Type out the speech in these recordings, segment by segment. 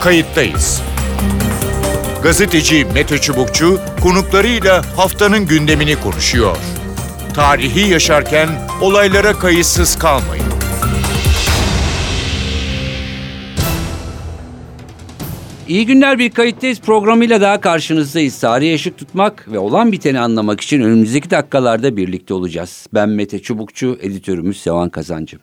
kayıttayız. Gazeteci Mete Çubukçu konuklarıyla haftanın gündemini konuşuyor. Tarihi yaşarken olaylara kayıtsız kalmayın. İyi günler bir kayıttayız programıyla daha karşınızdayız. Tarihe ışık tutmak ve olan biteni anlamak için önümüzdeki dakikalarda birlikte olacağız. Ben Mete Çubukçu, editörümüz Sevan Kazancı.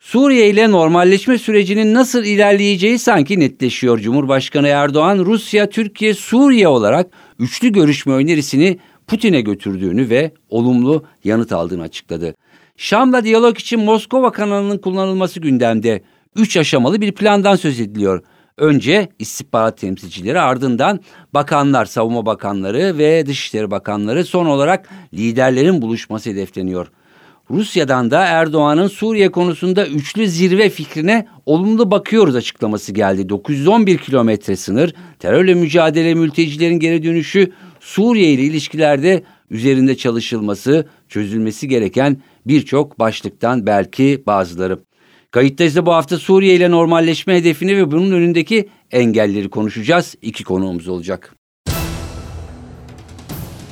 Suriye ile normalleşme sürecinin nasıl ilerleyeceği sanki netleşiyor. Cumhurbaşkanı Erdoğan, Rusya, Türkiye, Suriye olarak üçlü görüşme önerisini Putin'e götürdüğünü ve olumlu yanıt aldığını açıkladı. Şam'la diyalog için Moskova kanalının kullanılması gündemde. Üç aşamalı bir plandan söz ediliyor. Önce istihbarat temsilcileri ardından bakanlar, savunma bakanları ve dışişleri bakanları son olarak liderlerin buluşması hedefleniyor. Rusya'dan da Erdoğan'ın Suriye konusunda üçlü zirve fikrine olumlu bakıyoruz açıklaması geldi. 911 kilometre sınır, terörle mücadele, mültecilerin geri dönüşü, Suriye ile ilişkilerde üzerinde çalışılması, çözülmesi gereken birçok başlıktan belki bazıları. Kayıttayız da bu hafta Suriye ile normalleşme hedefini ve bunun önündeki engelleri konuşacağız. İki konuğumuz olacak.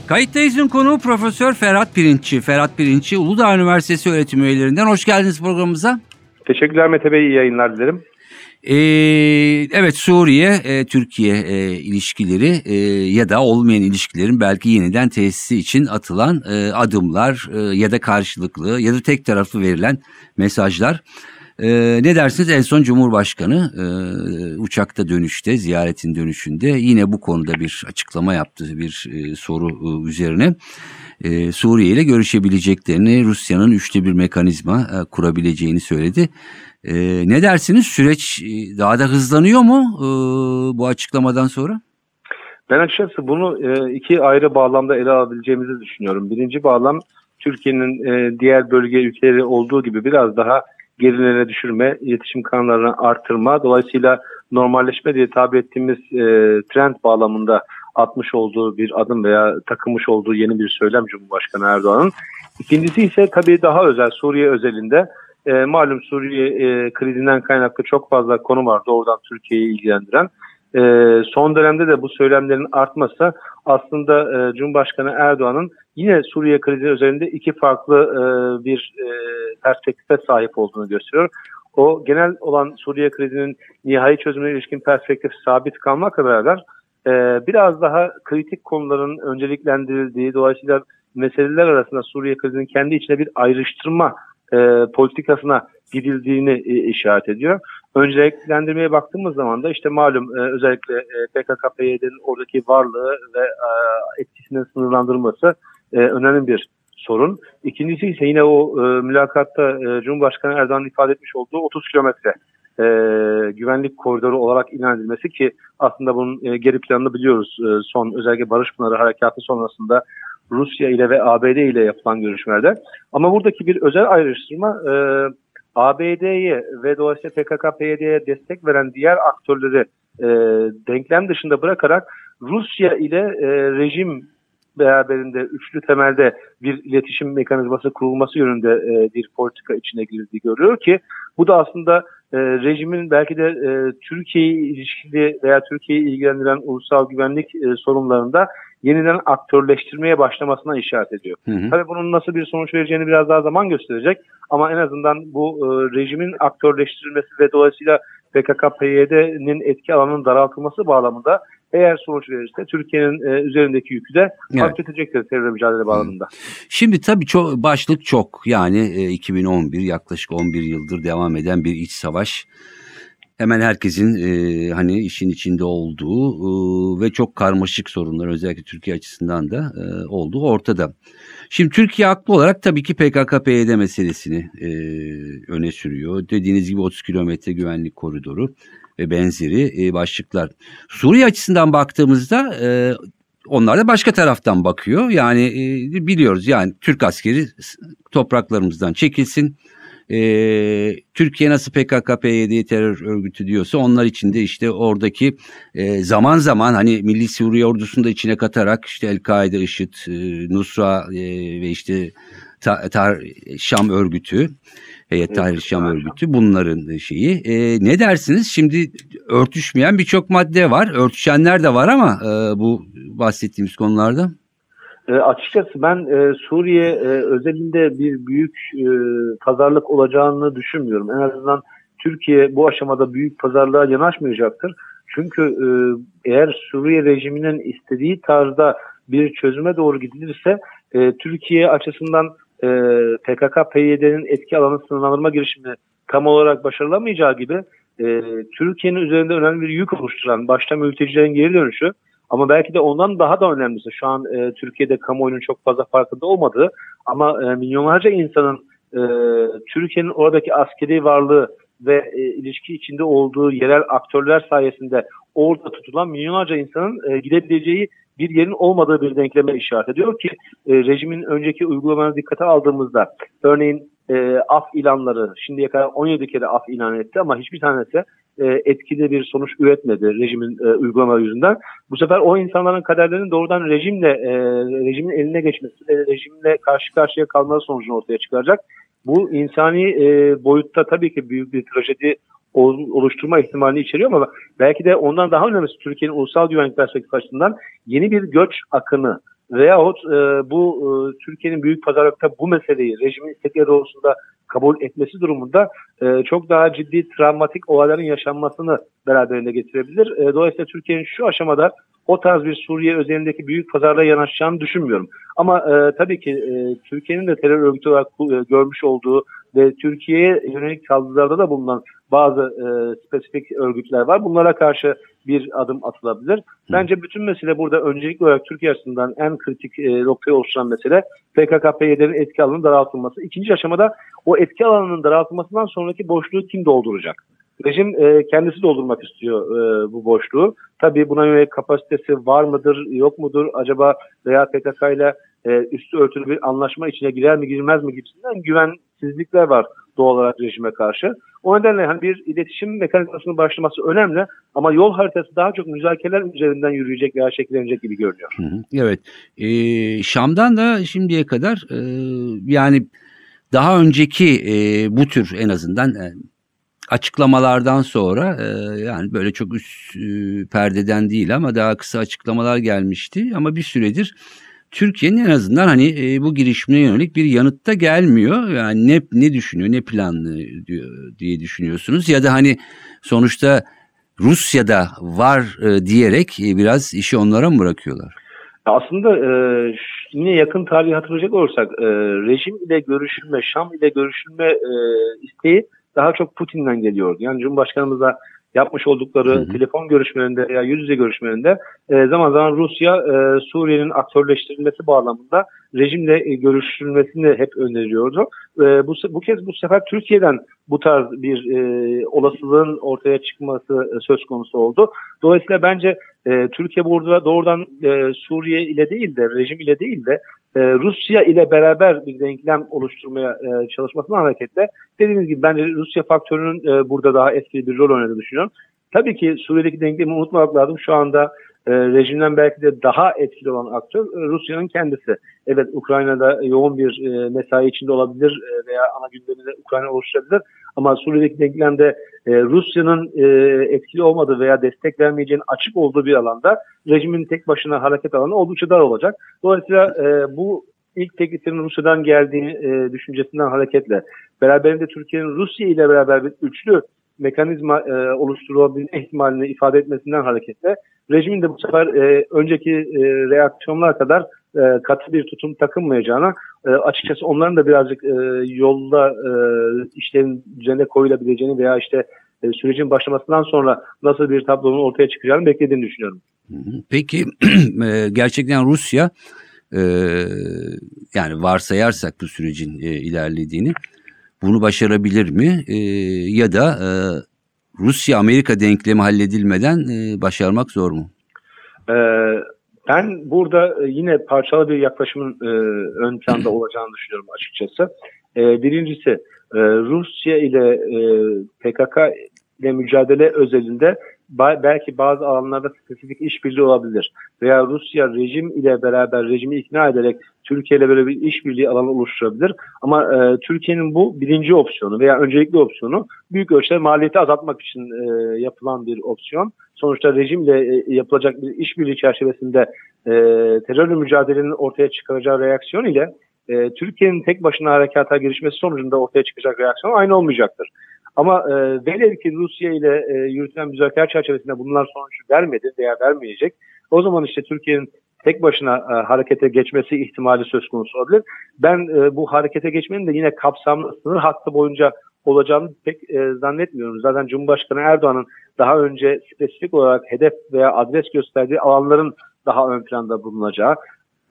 Kayıttayız'ın konuğu Profesör Ferhat Pirinççi. Ferhat Pirinççi Uludağ Üniversitesi öğretim üyelerinden. Hoş geldiniz programımıza. Teşekkürler Mete Bey, iyi yayınlar dilerim. Ee, evet Suriye, e, e, ilişkileri e, ya da olmayan ilişkilerin belki yeniden tesisi için atılan e, adımlar e, ya da karşılıklı ya da tek taraflı verilen mesajlar. Ee, ne dersiniz en son Cumhurbaşkanı e, uçakta dönüşte ziyaretin dönüşünde yine bu konuda bir açıklama yaptı bir e, soru e, üzerine. E, Suriye ile görüşebileceklerini Rusya'nın üçlü bir mekanizma e, kurabileceğini söyledi. E, ne dersiniz süreç e, daha da hızlanıyor mu e, bu açıklamadan sonra? Ben açıkçası bunu e, iki ayrı bağlamda ele alabileceğimizi düşünüyorum. Birinci bağlam Türkiye'nin e, diğer bölge ülkeleri olduğu gibi biraz daha gerilere düşürme, iletişim kanallarını artırma, dolayısıyla normalleşme diye tabi ettiğimiz e, trend bağlamında atmış olduğu bir adım veya takılmış olduğu yeni bir söylem Cumhurbaşkanı Erdoğan'ın. İkincisi ise tabii daha özel Suriye özelinde e, malum Suriye e, krizinden kaynaklı çok fazla konu var doğrudan Türkiye'yi ilgilendiren. E, son dönemde de bu söylemlerin artması aslında e, Cumhurbaşkanı Erdoğan'ın yine Suriye krizi üzerinde iki farklı e, bir e, perspektife sahip olduğunu gösteriyor. O genel olan Suriye krizinin nihai çözümüne ilişkin perspektif sabit kalmakla beraber e, biraz daha kritik konuların önceliklendirildiği dolayısıyla meseleler arasında Suriye krizinin kendi içinde bir ayrıştırma e, politikasına gidildiğini e, işaret ediyor. Önceliklendirmeye baktığımız zaman da işte malum e, özellikle e, PKK-PYD'nin oradaki varlığı ve e, etkisinin sınırlandırılması e, önemli bir sorun. İkincisi ise yine o e, mülakatta e, Cumhurbaşkanı Erdoğan'ın ifade etmiş olduğu 30 kilometre e, güvenlik koridoru olarak ilan edilmesi ki aslında bunun e, geri planını biliyoruz. E, son özellikle Barış Pınarı harekatı sonrasında Rusya ile ve ABD ile yapılan görüşmelerde. Ama buradaki bir özel ayrıştırma e, ABD'ye ve dolayısıyla PKK-PYD'ye destek veren diğer aktörleri e, denklem dışında bırakarak Rusya ile e, rejim beraberinde üçlü temelde bir iletişim mekanizması kurulması yönünde e, bir politika içine girdiği görüyor ki bu da aslında e, rejimin belki de e, Türkiye ilişkili veya Türkiye'yi ilgilendiren ulusal güvenlik e, sorunlarında yeniden aktörleştirmeye başlamasına işaret ediyor. Hı hı. Tabii bunun nasıl bir sonuç vereceğini biraz daha zaman gösterecek ama en azından bu e, rejimin aktörleştirilmesi ve dolayısıyla PKK-PYD'nin etki alanının daraltılması bağlamında eğer sonuç verirse Türkiye'nin e, üzerindeki yükü de evet. hafifletecektir terörle mücadele bağlamında. Şimdi tabii çok, başlık çok yani e, 2011 yaklaşık 11 yıldır devam eden bir iç savaş hemen herkesin e, hani işin içinde olduğu e, ve çok karmaşık sorunlar özellikle Türkiye açısından da e, olduğu ortada. Şimdi Türkiye haklı olarak tabii ki PKK-PYD meselesini e, öne sürüyor. Dediğiniz gibi 30 kilometre güvenlik koridoru ve benzeri e, başlıklar. Suriye açısından baktığımızda e, onlar da başka taraftan bakıyor. Yani e, biliyoruz yani Türk askeri topraklarımızdan çekilsin e, Türkiye nasıl PKK, PYD terör örgütü diyorsa onlar için de işte oradaki e, zaman zaman hani Milli Suriye ordusunu da içine katarak işte El-Kaide, IŞİD, e, Nusra e, ve işte ta, ta, Şam örgütü Heyet Tahrir Şam örgütü bunların şeyi. E, ne dersiniz? Şimdi örtüşmeyen birçok madde var. Örtüşenler de var ama e, bu bahsettiğimiz konularda. E, açıkçası ben e, Suriye e, özelinde bir büyük pazarlık olacağını düşünmüyorum. En azından Türkiye bu aşamada büyük pazarlığa yanaşmayacaktır. Çünkü eğer Suriye rejiminin istediği tarzda bir çözüme doğru gidilirse Türkiye açısından PKK-PYD'nin etki alanı sınırlandırma girişimi tam olarak başarılamayacağı gibi Türkiye'nin üzerinde önemli bir yük oluşturan başta mültecilerin geri dönüşü ama belki de ondan daha da önemlisi şu an e, Türkiye'de kamuoyunun çok fazla farkında olmadığı ama e, milyonlarca insanın e, Türkiye'nin oradaki askeri varlığı ve e, ilişki içinde olduğu yerel aktörler sayesinde orada tutulan milyonlarca insanın e, gidebileceği bir yerin olmadığı bir denkleme işaret ediyor ki e, rejimin önceki uygulamalarına dikkate aldığımızda örneğin e, af ilanları şimdiye kadar 17 kere af ilan etti ama hiçbir tanesi e, etkili bir sonuç üretmedi rejimin e, uygulamaları yüzünden. Bu sefer o insanların kaderlerinin doğrudan rejimle e, rejimin eline geçmesi ve rejimle karşı karşıya kalmaları sonucunu ortaya çıkaracak. Bu insani e, boyutta tabii ki büyük bir trajedi oluşturma ihtimalini içeriyor ama belki de ondan daha önemlisi Türkiye'nin ulusal güvenlik perspektifi açısından yeni bir göç akını veyahut e, bu e, Türkiye'nin büyük pazarlıkta bu meseleyi rejimin istekleri doğrultusunda kabul etmesi durumunda e, çok daha ciddi travmatik olayların yaşanmasını beraberinde getirebilir. E, dolayısıyla Türkiye'nin şu aşamada o tarz bir Suriye özelindeki büyük pazarlığa yanaşacağını düşünmüyorum. Ama e, tabii ki e, Türkiye'nin de terör örgütü olarak e, görmüş olduğu ve Türkiye'ye yönelik saldırılarda da bulunan bazı e, spesifik örgütler var. Bunlara karşı bir adım atılabilir. Bence bütün mesele burada öncelikli olarak Türkiye açısından en kritik e, noktayı oluşturan mesele PKK-PYD'nin etki alanının daraltılması. İkinci aşamada o etki alanının daraltılmasından sonraki boşluğu kim dolduracak? Rejim e, kendisi doldurmak istiyor e, bu boşluğu. Tabii buna yönelik kapasitesi var mıdır, yok mudur? Acaba veya PKK ile e, üstü örtülü bir anlaşma içine girer mi girmez mi gibisinden güvensizlikler var doğal olarak rejime karşı. O nedenle hani bir iletişim mekanizmasının başlaması önemli ama yol haritası daha çok müzakereler üzerinden yürüyecek veya şekillenecek gibi görünüyor. Hı hı, evet. Ee, Şam'dan da şimdiye kadar e, yani daha önceki e, bu tür en azından e, açıklamalardan sonra e, yani böyle çok üst e, perdeden değil ama daha kısa açıklamalar gelmişti ama bir süredir Türkiye'nin en azından hani e, bu girişimine yönelik bir yanıtta gelmiyor. Yani ne ne düşünüyor, ne planlı diyor diye düşünüyorsunuz ya da hani sonuçta Rusya'da var e, diyerek e, biraz işi onlara mı bırakıyorlar? Aslında e, yine yakın tarihi hatırlayacak olursak e, rejim ile görüşülme, Şam ile görüşülme e, isteği daha çok Putin'den geliyordu. Yani Cumhurbaşkanımızla yapmış oldukları hı hı. telefon görüşmelerinde veya yüz yüze görüşmelerinde e, zaman zaman Rusya e, Suriye'nin aktörleştirilmesi bağlamında rejimle e, görüşülmesini hep öneriyordu. E, bu, bu kez bu sefer Türkiye'den bu tarz bir e, olasılığın ortaya çıkması e, söz konusu oldu. Dolayısıyla bence e, Türkiye burada doğrudan e, Suriye ile değil de rejim ile değil de e, Rusya ile beraber bir denklem oluşturmaya e, çalışmasına hareketle dediğiniz gibi bence Rusya faktörünün e, burada daha etkili bir rol oynadığını düşünüyorum. Tabii ki Suriye'deki denklemi unutmamak lazım. Şu anda e, rejimden belki de daha etkili olan aktör e, Rusya'nın kendisi. Evet Ukrayna'da yoğun bir e, mesai içinde olabilir veya ana gündeminde Ukrayna oluşturabilir. Ama Suriye'deki denklemde Rusya'nın etkili olmadığı veya destek vermeyeceğinin açık olduğu bir alanda rejimin tek başına hareket alanı oldukça dar olacak. Dolayısıyla bu ilk tekliflerin Rusya'dan geldiği düşüncesinden hareketle beraberinde Türkiye'nin Rusya ile beraber bir üçlü mekanizma e, oluşturulabilme ihtimalini ifade etmesinden hareketle rejimin de bu sefer e, önceki e, reaksiyonlar kadar e, katı bir tutum takınmayacağına e, açıkçası onların da birazcık e, yolda e, işlerin üzerine koyulabileceğini veya işte e, sürecin başlamasından sonra nasıl bir tablonun ortaya çıkacağını beklediğini düşünüyorum. Peki e, gerçekten Rusya e, yani varsayarsak bu sürecin e, ilerlediğini bunu başarabilir mi? E, ya da e, Rusya-Amerika denklemi halledilmeden e, başarmak zor mu? E, ben burada e, yine parçalı bir yaklaşımın e, ön planda olacağını düşünüyorum açıkçası. E, birincisi e, Rusya ile e, PKK ile mücadele özelinde belki bazı alanlarda spesifik işbirliği olabilir. Veya Rusya rejim ile beraber rejimi ikna ederek Türkiye ile böyle bir işbirliği alanı oluşturabilir. Ama e, Türkiye'nin bu birinci opsiyonu veya öncelikli opsiyonu büyük ölçüde maliyeti azaltmak için e, yapılan bir opsiyon. Sonuçta rejimle e, yapılacak bir işbirliği çerçevesinde e, terörle mücadelenin ortaya çıkaracağı reaksiyon ile e, Türkiye'nin tek başına harekata girişmesi sonucunda ortaya çıkacak reaksiyon aynı olmayacaktır. Ama e, velev ki Rusya ile e, yürütülen müzakere çerçevesinde bunlar sonuç vermedi veya vermeyecek. O zaman işte Türkiye'nin tek başına e, harekete geçmesi ihtimali söz konusu olabilir. Ben e, bu harekete geçmenin de yine kapsamlı sınır hattı boyunca olacağını pek e, zannetmiyorum. Zaten Cumhurbaşkanı Erdoğan'ın daha önce spesifik olarak hedef veya adres gösterdiği alanların daha ön planda bulunacağı,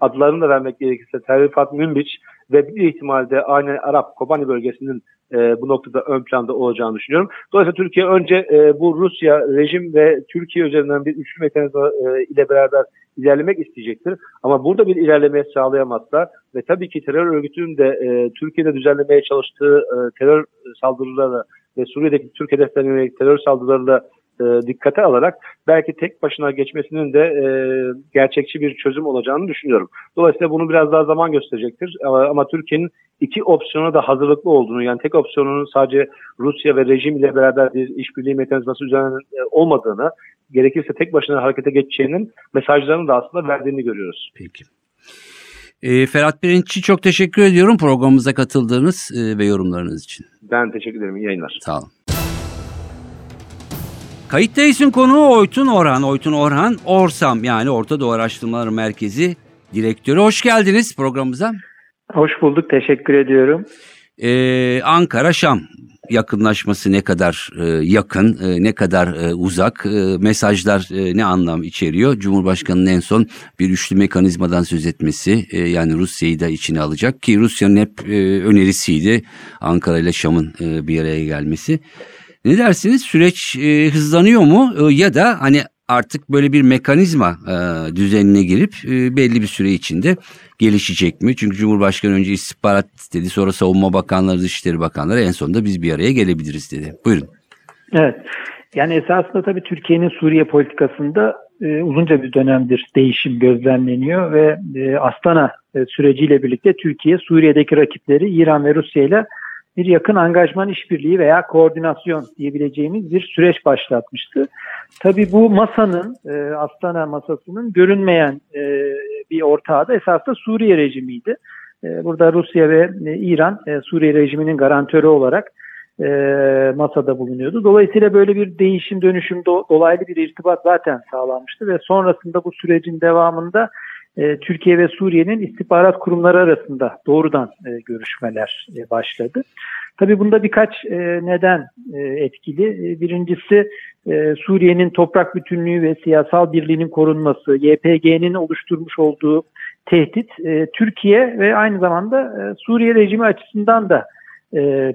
adlarını da vermek gerekirse Terrifat Münbiç ve bir ihtimalde aynı Arap Kobani bölgesinin e, bu noktada ön planda olacağını düşünüyorum. Dolayısıyla Türkiye önce e, bu Rusya rejim ve Türkiye üzerinden bir üçlü mekanizma e, ile beraber ilerlemek isteyecektir. Ama burada bir ilerleme sağlayamazsa ve tabii ki terör örgütünün de e, Türkiye'de düzenlemeye çalıştığı e, terör saldırıları ve Suriye'deki Türk hedeflerine yönelik terör saldırılarıyla e, dikkate alarak belki tek başına geçmesinin de e, gerçekçi bir çözüm olacağını düşünüyorum. Dolayısıyla bunu biraz daha zaman gösterecektir. Ama, ama Türkiye'nin iki opsiyona da hazırlıklı olduğunu yani tek opsiyonun sadece Rusya ve rejim ile beraber bir işbirliği mekanizması üzerine e, olmadığını gerekirse tek başına harekete geçeceğinin mesajlarını da aslında verdiğini görüyoruz. Peki. E, Ferhat Birinci çok teşekkür ediyorum programımıza katıldığınız e, ve yorumlarınız için. Ben teşekkür ederim. İyi yayınlar. Sağ olun. Kayıttayız'ın konuğu Oytun Orhan. Oytun Orhan, Orsam yani Orta Doğu Araştırmaları Merkezi Direktörü. Hoş geldiniz programımıza. Hoş bulduk, teşekkür ediyorum. Ee, Ankara Şam yakınlaşması ne kadar e, yakın, e, ne kadar e, uzak, e, mesajlar e, ne anlam içeriyor? Cumhurbaşkanı'nın en son bir üçlü mekanizmadan söz etmesi, e, yani Rusya'yı da içine alacak ki Rusya'nın hep e, önerisiydi Ankara ile Şam'ın e, bir araya gelmesi. Ne dersiniz? Süreç e, hızlanıyor mu? E, ya da hani artık böyle bir mekanizma e, düzenine girip e, belli bir süre içinde gelişecek mi? Çünkü Cumhurbaşkanı önce istihbarat dedi, sonra Savunma Bakanları, Dışişleri Bakanları en sonunda biz bir araya gelebiliriz dedi. Buyurun. Evet. Yani esasında tabii Türkiye'nin Suriye politikasında e, uzunca bir dönemdir değişim gözlemleniyor ve e, Astana e, süreciyle birlikte Türkiye Suriye'deki rakipleri İran ve Rusya ile bir yakın angajman işbirliği veya koordinasyon diyebileceğimiz bir süreç başlatmıştı. Tabii bu masanın, e, Astana masasının görünmeyen e, bir ortağı da esasında Suriye rejimiydi. E, burada Rusya ve e, İran e, Suriye rejiminin garantörü olarak e, masada bulunuyordu. Dolayısıyla böyle bir değişim dönüşüm do, dolaylı bir irtibat zaten sağlanmıştı ve sonrasında bu sürecin devamında e, Türkiye ve Suriye'nin istihbarat kurumları arasında doğrudan e, görüşmeler e, başladı. Tabii bunda birkaç neden etkili. Birincisi Suriye'nin toprak bütünlüğü ve siyasal birliğinin korunması, YPG'nin oluşturmuş olduğu tehdit Türkiye ve aynı zamanda Suriye rejimi açısından da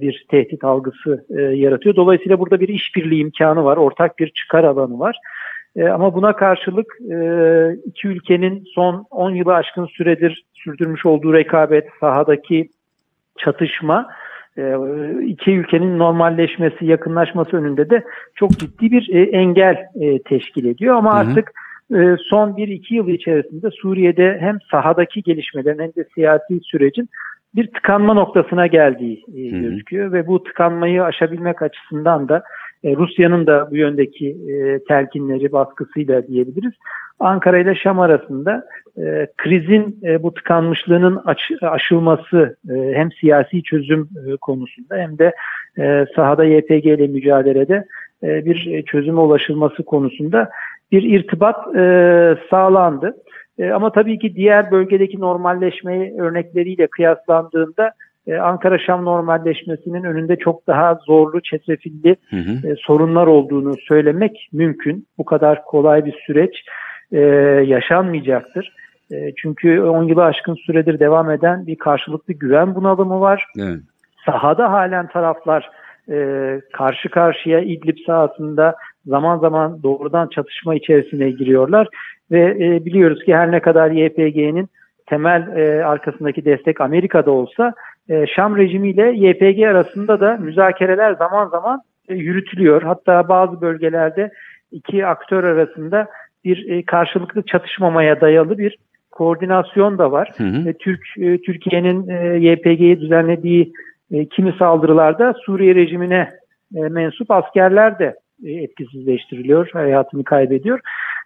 bir tehdit algısı yaratıyor. Dolayısıyla burada bir işbirliği imkanı var, ortak bir çıkar alanı var. E, ama buna karşılık e, iki ülkenin son 10 yılı aşkın süredir sürdürmüş olduğu rekabet, sahadaki çatışma e, iki ülkenin normalleşmesi, yakınlaşması önünde de çok ciddi bir e, engel e, teşkil ediyor. Ama hı hı. artık e, son bir iki yıl içerisinde Suriye'de hem sahadaki gelişmelerin hem de siyasi sürecin bir tıkanma noktasına geldiği e, gözüküyor ve bu tıkanmayı aşabilmek açısından da e, Rusya'nın da bu yöndeki e, telkinleri baskısıyla diyebiliriz. Ankara ile Şam arasında e, krizin bu tıkanmışlığının aç, aşılması hem siyasi çözüm konusunda hem de sahada YPG ile mücadelede bir çözüme ulaşılması konusunda bir irtibat sağlandı. Ama tabii ki diğer bölgedeki normalleşme örnekleriyle kıyaslandığında e, Ankara-Şam normalleşmesinin önünde çok daha zorlu, çetrefilli hı hı. E, sorunlar olduğunu söylemek mümkün. Bu kadar kolay bir süreç e, yaşanmayacaktır. E, çünkü 10 yılı aşkın süredir devam eden bir karşılıklı güven bunalımı var. Evet. Sahada halen taraflar e, karşı karşıya İdlib sahasında zaman zaman doğrudan çatışma içerisine giriyorlar. Ve e, biliyoruz ki her ne kadar YPG'nin temel e, arkasındaki destek Amerika'da olsa e, Şam rejimiyle YPG arasında da müzakereler zaman zaman e, yürütülüyor. Hatta bazı bölgelerde iki aktör arasında bir e, karşılıklı çatışmamaya dayalı bir koordinasyon da var. Hı hı. Ve Türk e, Türkiye'nin e, YPG'ye düzenlediği e, kimi saldırılarda Suriye rejimine e, mensup askerler de e, etkisizleştiriliyor, hayatını kaybediyor.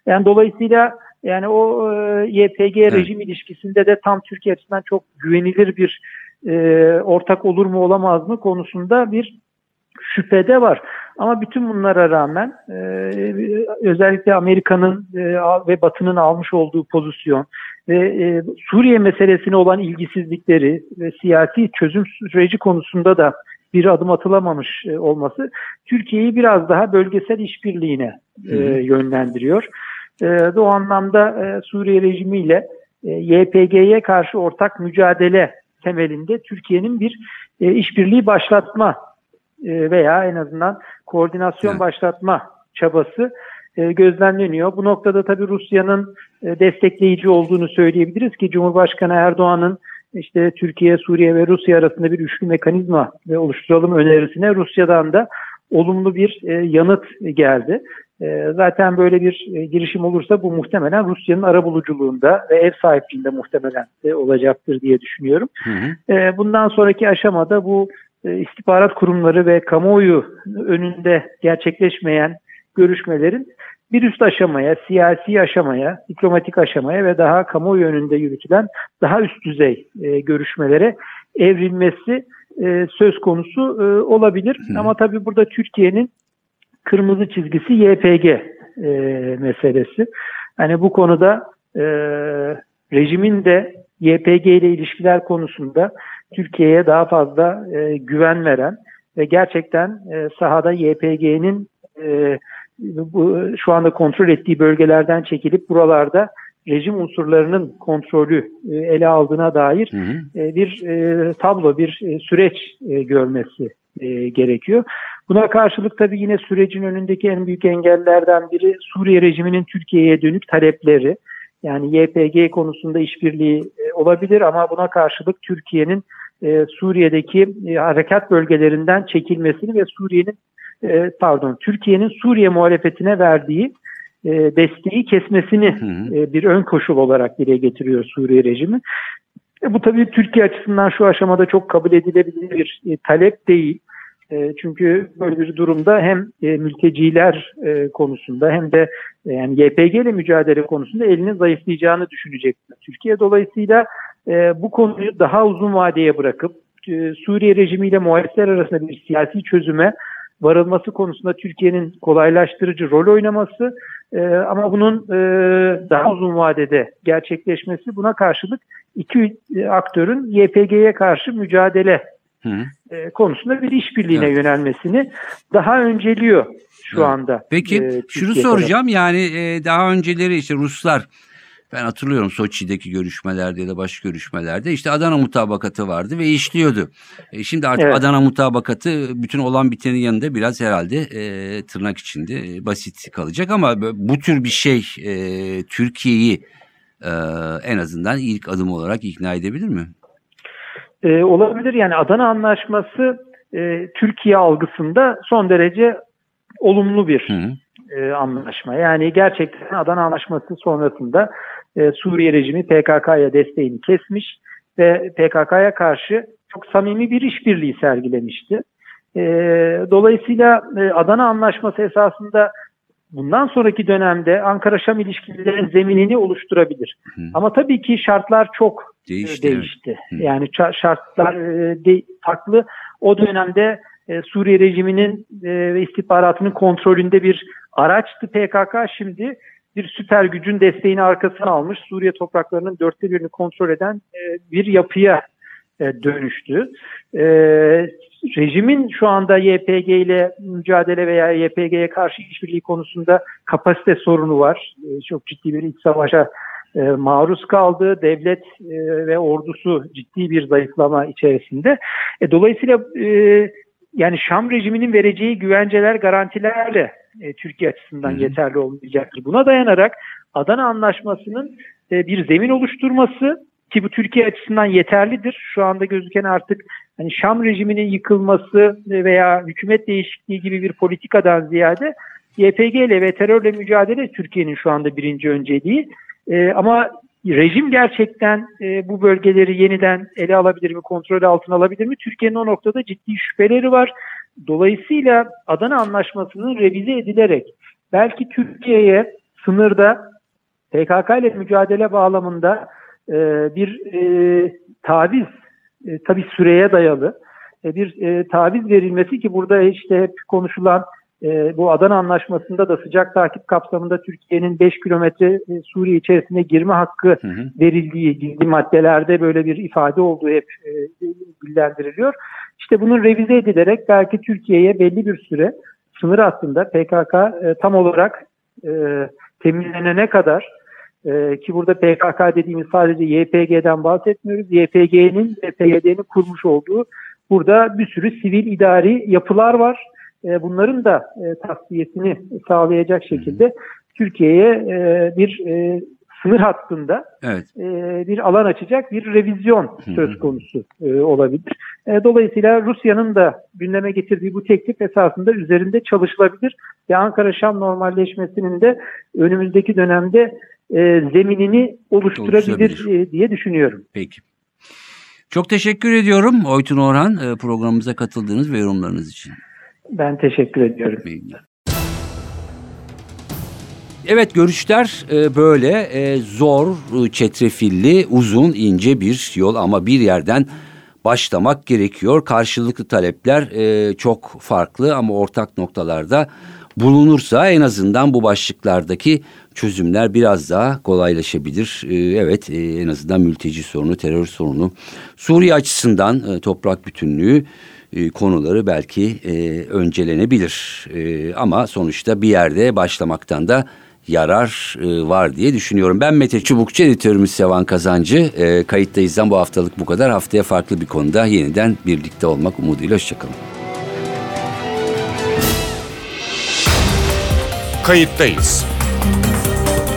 Yani dolayısıyla yani o e, YPG rejim ilişkisinde de tam Türkiye açısından çok güvenilir bir e, ortak olur mu olamaz mı konusunda bir şüphede var. Ama bütün bunlara rağmen e, özellikle Amerika'nın e, ve Batı'nın almış olduğu pozisyon ve e, Suriye meselesine olan ilgisizlikleri ve siyasi çözüm süreci konusunda da bir adım atılamamış e, olması Türkiye'yi biraz daha bölgesel işbirliğine e, yönlendiriyor. E, o anlamda e, Suriye rejimiyle e, YPG'ye karşı ortak mücadele temelinde Türkiye'nin bir e, işbirliği başlatma e, veya en azından koordinasyon Evet. başlatma çabası e, gözlemleniyor. Bu noktada tabii Rusya'nın e, destekleyici olduğunu söyleyebiliriz ki Cumhurbaşkanı Erdoğan'ın işte Türkiye, Suriye ve Rusya arasında bir üçlü mekanizma ve oluşturalım önerisine Rusya'dan da olumlu bir e, yanıt geldi. E, zaten böyle bir e, girişim olursa bu muhtemelen Rusya'nın arabuluculuğunda ve ev sahipliğinde muhtemelen olacaktır diye düşünüyorum. Hı hı. E, bundan sonraki aşamada bu e, istihbarat kurumları ve kamuoyu önünde gerçekleşmeyen görüşmelerin bir üst aşamaya, siyasi aşamaya, diplomatik aşamaya ve daha kamuoyu önünde yürütülen daha üst düzey e, görüşmelere evrilmesi e, söz konusu e, olabilir. Hı. Ama tabii burada Türkiye'nin kırmızı çizgisi YPG e, meselesi. Hani bu konuda e, rejimin de YPG ile ilişkiler konusunda Türkiye'ye daha fazla e, güven veren ve gerçekten e, sahada YPG'nin e, bu, şu anda kontrol ettiği bölgelerden çekilip buralarda rejim unsurlarının kontrolü e, ele aldığına dair Hı hı. e, bir e, tablo, bir e, süreç e, görmesi e, gerekiyor. Buna karşılık tabii yine sürecin önündeki en büyük engellerden biri Suriye rejiminin Türkiye'ye dönük talepleri. Yani YPG konusunda işbirliği e, olabilir ama buna karşılık Türkiye'nin e, Suriye'deki e, harekat bölgelerinden çekilmesini ve Suriye'nin e, pardon Türkiye'nin Suriye muhalefetine verdiği e, desteği kesmesini Hı hı. e, bir ön koşul olarak dile getiriyor Suriye rejimi. E, bu tabii Türkiye açısından şu aşamada çok kabul edilebilir bir e, talep değil. E, çünkü böyle bir durumda hem e, mülteciler e, konusunda hem de yani YPG ile mücadele konusunda elinin zayıflayacağını düşünecek Türkiye. Dolayısıyla bu konuyu daha uzun vadeye bırakıp e, Suriye rejimiyle muhalifler arasında bir siyasi çözüme varılması konusunda Türkiye'nin kolaylaştırıcı rol oynaması ama bunun daha uzun vadede gerçekleşmesi buna karşılık iki aktörün YPG'ye karşı mücadele Hı e, konusunda bir işbirliğine Evet. yönelmesini daha önceliyor şu Evet. anda. Peki e, şunu Türkiye soracağım yani e, daha önceleri işte Ruslar ben hatırlıyorum Soçi'deki görüşmelerde ya da başka görüşmelerde işte Adana mutabakatı vardı ve işliyordu. E, şimdi artık Evet. Adana mutabakatı bütün olan bitenin yanında biraz herhalde e, tırnak içinde e, basit kalacak ama bu tür bir şey e, Türkiye'yi e, en azından ilk adım olarak ikna edebilir mi? E, olabilir yani Adana Anlaşması e, Türkiye algısında son derece olumlu bir Hı hı. e, anlaşma. Yani gerçekten Adana Anlaşması sonrasında e, Suriye rejimi PKK'ya desteğini kesmiş ve PKK'ya karşı çok samimi bir işbirliği sergilemişti. E, dolayısıyla e, Adana Anlaşması esasında bundan sonraki dönemde Ankara-Şam ilişkilerinin zeminini oluşturabilir. Hı. Ama tabii ki şartlar çok e, Değişti, değişti. Hı. Yani şartlar e, de- farklı. O dönemde e, Suriye rejiminin ve istihbaratının kontrolünde bir araçtı PKK. Şimdi bir süper gücün desteğini arkasına almış Suriye topraklarının dörtte birini kontrol eden e, bir yapıya e, dönüştü. E, rejimin şu anda YPG ile mücadele veya YPG'ye karşı işbirliği konusunda kapasite sorunu var. E, çok ciddi bir iç savaşa e, maruz kaldı. Devlet e, ve ordusu ciddi bir zayıflama içerisinde. E, dolayısıyla e, yani Şam rejiminin vereceği güvenceler, garantilerle e, Türkiye açısından hı. yeterli olmayacaktır. Buna dayanarak Adana Anlaşması'nın e, bir zemin oluşturması ki bu Türkiye açısından yeterlidir. Şu anda gözüken artık hani Şam rejiminin yıkılması veya hükümet değişikliği gibi bir politikadan ziyade YPG ile ve terörle mücadele Türkiye'nin şu anda birinci önceliği. E, ama rejim gerçekten e, bu bölgeleri yeniden ele alabilir mi, kontrol altına alabilir mi? Türkiye'nin o noktada ciddi şüpheleri var. Dolayısıyla Adana Anlaşması'nın revize edilerek belki Türkiye'ye sınırda PKK ile mücadele bağlamında e, bir e, taviz, e, tabii süreye dayalı e, bir e, taviz verilmesi ki burada işte hep konuşulan e, bu Adana Anlaşması'nda da sıcak takip kapsamında Türkiye'nin 5 kilometre e, Suriye içerisine girme hakkı Hı hı. verildiği gizli maddelerde böyle bir ifade olduğu hep e, bildiriliyor. İşte bunun revize edilerek belki Türkiye'ye belli bir süre sınır hattında PKK e, tam olarak e, temizlenene kadar e, ki burada PKK dediğimiz sadece YPG'den bahsetmiyoruz. YPG'nin ve PYD'nin kurmuş olduğu burada bir sürü sivil idari yapılar var. E, bunların da e, tasfiyesini sağlayacak şekilde Türkiye'ye e, bir e, sınır hattında Evet. e, bir alan açacak bir revizyon söz konusu e, olabilir. E, dolayısıyla Rusya'nın da gündeme getirdiği bu teklif esasında üzerinde çalışılabilir ve Ankara-Şam normalleşmesinin de önümüzdeki dönemde e, zeminini oluşturabilir e, diye düşünüyorum. Peki. Çok teşekkür ediyorum Oytun Orhan e, programımıza katıldığınız ve yorumlarınız için. Ben teşekkür ediyorum. Evet görüşler e, böyle e, zor, e, çetrefilli, uzun, ince bir yol ama bir yerden başlamak gerekiyor. Karşılıklı talepler çok farklı ama ortak noktalarda bulunursa en azından bu başlıklardaki çözümler biraz daha kolaylaşabilir. E, evet e, en azından mülteci sorunu, terör sorunu, Suriye açısından e, toprak bütünlüğü e, konuları belki öncelenebilir. Ama sonuçta bir yerde başlamaktan da yarar var diye düşünüyorum. Ben Mete Çubukçu, editörümüz Sevan Kazancı. E, kayıttayızdan bu haftalık bu kadar. Haftaya farklı bir konuda yeniden birlikte olmak umuduyla. Hoşçakalın. Kayıttayız.